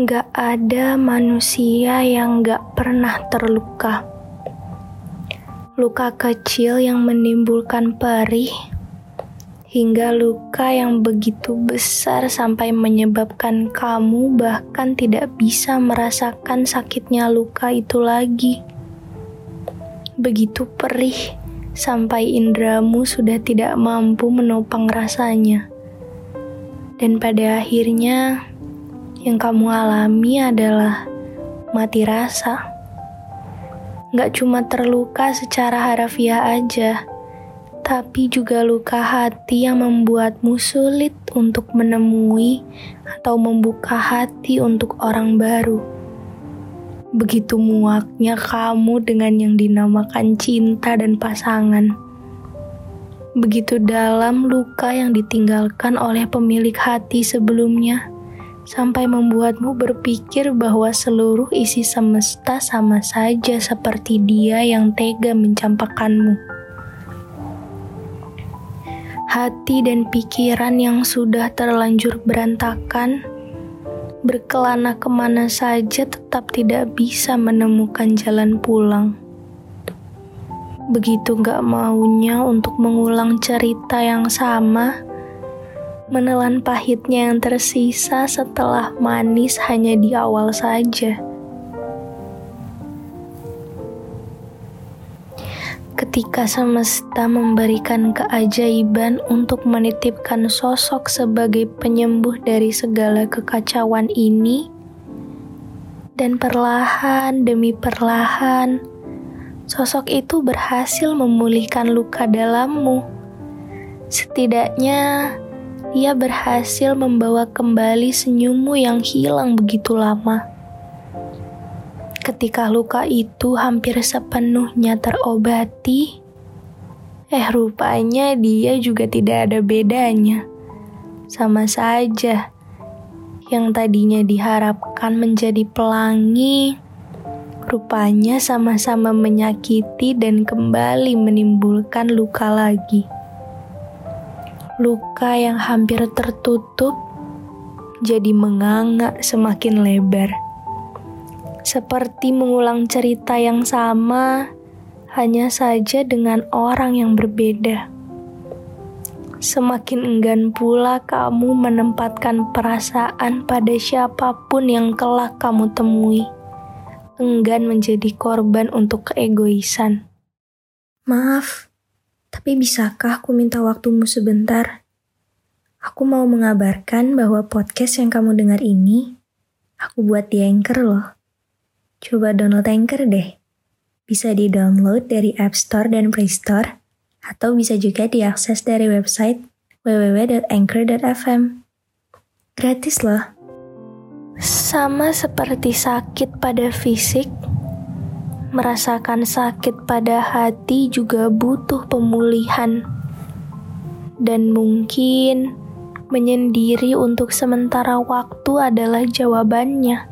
Gak ada manusia yang gak pernah terluka. Luka kecil yang menimbulkan perih, hingga luka yang begitu besar sampai menyebabkan kamu bahkan tidak bisa merasakan sakitnya luka itu lagi. Begitu perih sampai indramu sudah tidak mampu menopang rasanya. Dan pada akhirnya, yang kamu alami adalah mati rasa. Gak cuma terluka secara harafiah aja, tapi juga luka hati yang membuatmu sulit untuk menemui atau membuka hati untuk orang baru. Begitu muaknya kamu dengan yang dinamakan cinta dan pasangan. Begitu dalam luka yang ditinggalkan oleh pemilik hati sebelumnya sampai membuatmu berpikir bahwa seluruh isi semesta sama saja seperti dia yang tega mencampakkanmu. Hati dan pikiran yang sudah terlanjur berantakan, berkelana ke mana saja tetap tidak bisa menemukan jalan pulang. Begitu gak maunya untuk mengulang cerita yang sama, menelan pahitnya yang tersisa setelah manis hanya di awal saja. Ketika semesta memberikan keajaiban untuk menitipkan sosok sebagai penyembuh dari segala kekacauan ini, dan perlahan demi perlahan, sosok itu berhasil memulihkan luka dalammu. Setidaknya, ia berhasil membawa kembali senyummu yang hilang begitu lama. Ketika luka itu hampir sepenuhnya terobati, eh rupanya dia juga tidak ada bedanya. Sama saja, yang tadinya diharapkan menjadi pelangi, rupanya sama-sama menyakiti dan kembali menimbulkan luka lagi luka yang hampir tertutup jadi menganga semakin lebar. Seperti mengulang cerita yang sama, hanya saja dengan orang yang berbeda. Semakin enggan pula kamu menempatkan perasaan pada siapa pun yang kelak kamu temui. Enggan menjadi korban untuk keegoisan. Maaf, tapi bisakah aku minta waktumu sebentar? Aku mau mengabarkan bahwa podcast yang kamu dengar ini, aku buat di Anchor loh. Coba download Anchor deh. Bisa di-download dari App Store dan Play Store, atau bisa juga diakses dari website www.anchor.fm. Gratis loh. Sama seperti sakit pada fisik, merasakan sakit pada hati juga butuh pemulihan, dan mungkin menyendiri untuk sementara waktu adalah jawabannya.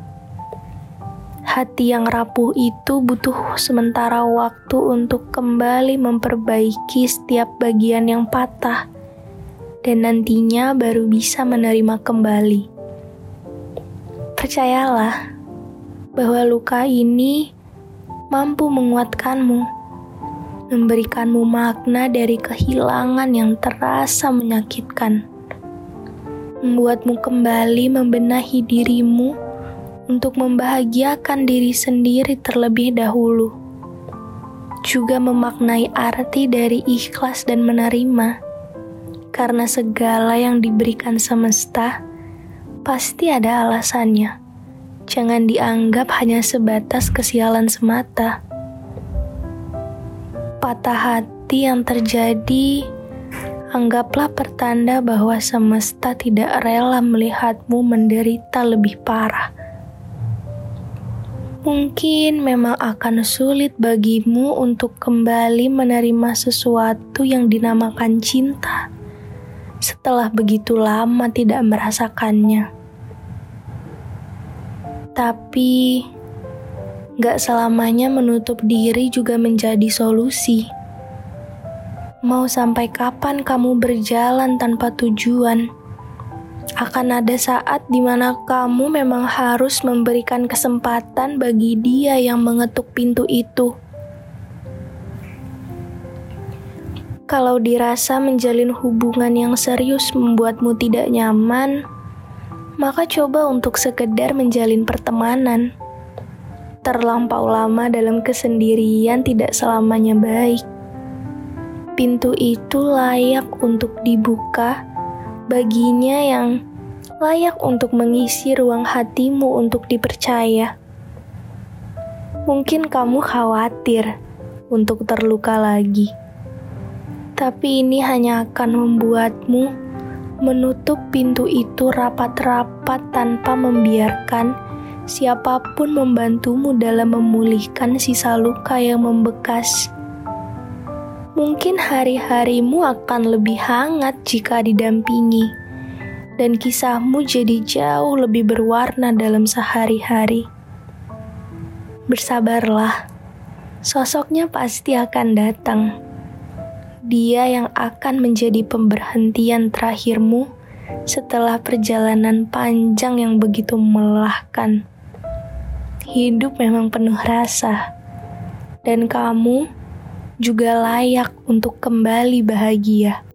Hati yang rapuh itu butuh sementara waktu untuk kembali memperbaiki setiap bagian yang patah, dan nantinya baru bisa menerima kembali. Percayalah bahwa luka ini mampu menguatkanmu, memberikanmu makna dari kehilangan yang terasa menyakitkan, membuatmu kembali membenahi dirimu untuk membahagiakan diri sendiri terlebih dahulu, juga memaknai arti dari ikhlas dan menerima, karena segala yang diberikan semesta pasti ada alasannya. Jangan dianggap hanya sebatas kesialan semata. Patah hati yang terjadi, anggaplah pertanda bahwa semesta tidak rela melihatmu menderita lebih parah. Mungkin memang akan sulit bagimu untuk kembali menerima sesuatu yang dinamakan cinta setelah begitu lama tidak merasakannya. Tapi, gak selamanya menutup diri juga menjadi solusi. Mau sampai kapan kamu berjalan tanpa tujuan? Akan ada saat di mana kamu memang harus memberikan kesempatan bagi dia yang mengetuk pintu itu. Kalau dirasa menjalin hubungan yang serius membuatmu tidak nyaman, maka coba untuk sekedar menjalin pertemanan. Terlampau lama dalam kesendirian tidak selamanya baik. Pintu itu layak untuk dibuka baginya yang layak untuk mengisi ruang hatimu untuk dipercaya. Mungkin kamu khawatir untuk terluka lagi, tapi ini hanya akan membuatmu menutup pintu itu rapat-rapat tanpa membiarkan siapa pun membantumu dalam memulihkan sisa luka yang membekas. Mungkin hari-harimu akan lebih hangat jika didampingi, dan kisahmu jadi jauh lebih berwarna dalam sehari-hari. Bersabarlah, sosoknya pasti akan datang dia yang akan menjadi pemberhentian terakhirmu setelah perjalanan panjang yang begitu melelahkan. Hidup memang penuh rasa, dan kamu juga layak untuk kembali bahagia.